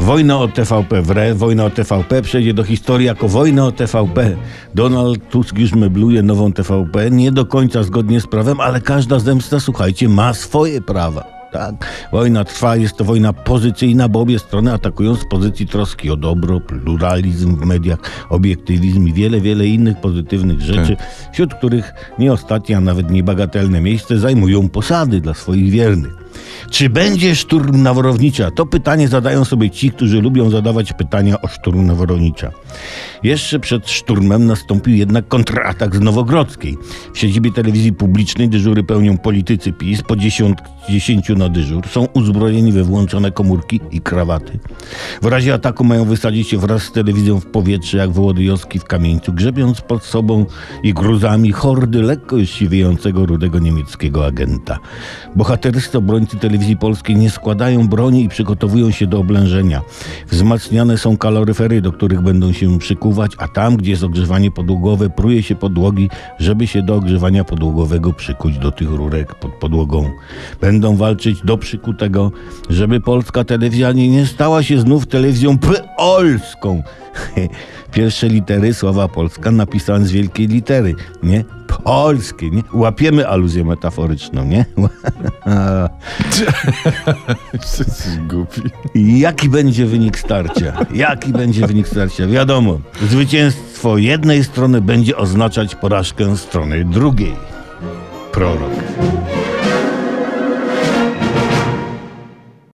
Wojna o TVP wre, wojna o TVP przejdzie do historii jako wojna o TVP. Donald Tusk już mebluje nową TVP, nie do końca zgodnie z prawem, ale każda zemsta, słuchajcie, ma swoje prawa. Tak, wojna trwa, jest to wojna pozycyjna, bo obie strony atakują z pozycji troski o dobro, pluralizm w mediach, obiektywizm i wiele, wiele innych pozytywnych rzeczy, wśród których nie ostatnie, a nawet niebagatelne miejsce zajmują posady dla swoich wiernych. Czy będzie szturm Naworownicza? To pytanie zadają sobie ci, którzy lubią zadawać pytania o szturm Naworownicza. Jeszcze przed szturmem nastąpił jednak kontratak z Nowogrodzkiej. W siedzibie telewizji publicznej dyżury pełnią politycy PiS, po 10, 10 na dyżur. Są uzbrojeni we włączone komórki i krawaty. W razie ataku mają wysadzić się wraz z telewizją w powietrze, jak Wołodyjowski w kamieńcu, grzebiąc pod sobą i gruzami hordy lekko już siwiejącego rudego niemieckiego agenta. Bohaterscy obrońcy telewizji polskiej nie składają broni i przygotowują się do oblężenia. Wzmacniane są kaloryfery, do których będą się przykuwać, a tam, gdzie jest ogrzewanie podłogowe, pruje się podłogi, żeby się do ogrzewania podłogowego przykuć do tych rurek pod podłogą. Będą walczyć do przykutego, żeby polska telewizja nie, stała się znów telewizją polską. Pierwsze litery słowa Polska napisane z wielkiej litery, nie? Polskie, nie? Łapiemy aluzję metaforyczną, nie? Jesteś głupi. Jaki będzie wynik starcia? Jaki będzie wynik starcia? Wiadomo, zwycięstwo jednej strony będzie oznaczać porażkę strony drugiej. Prorok.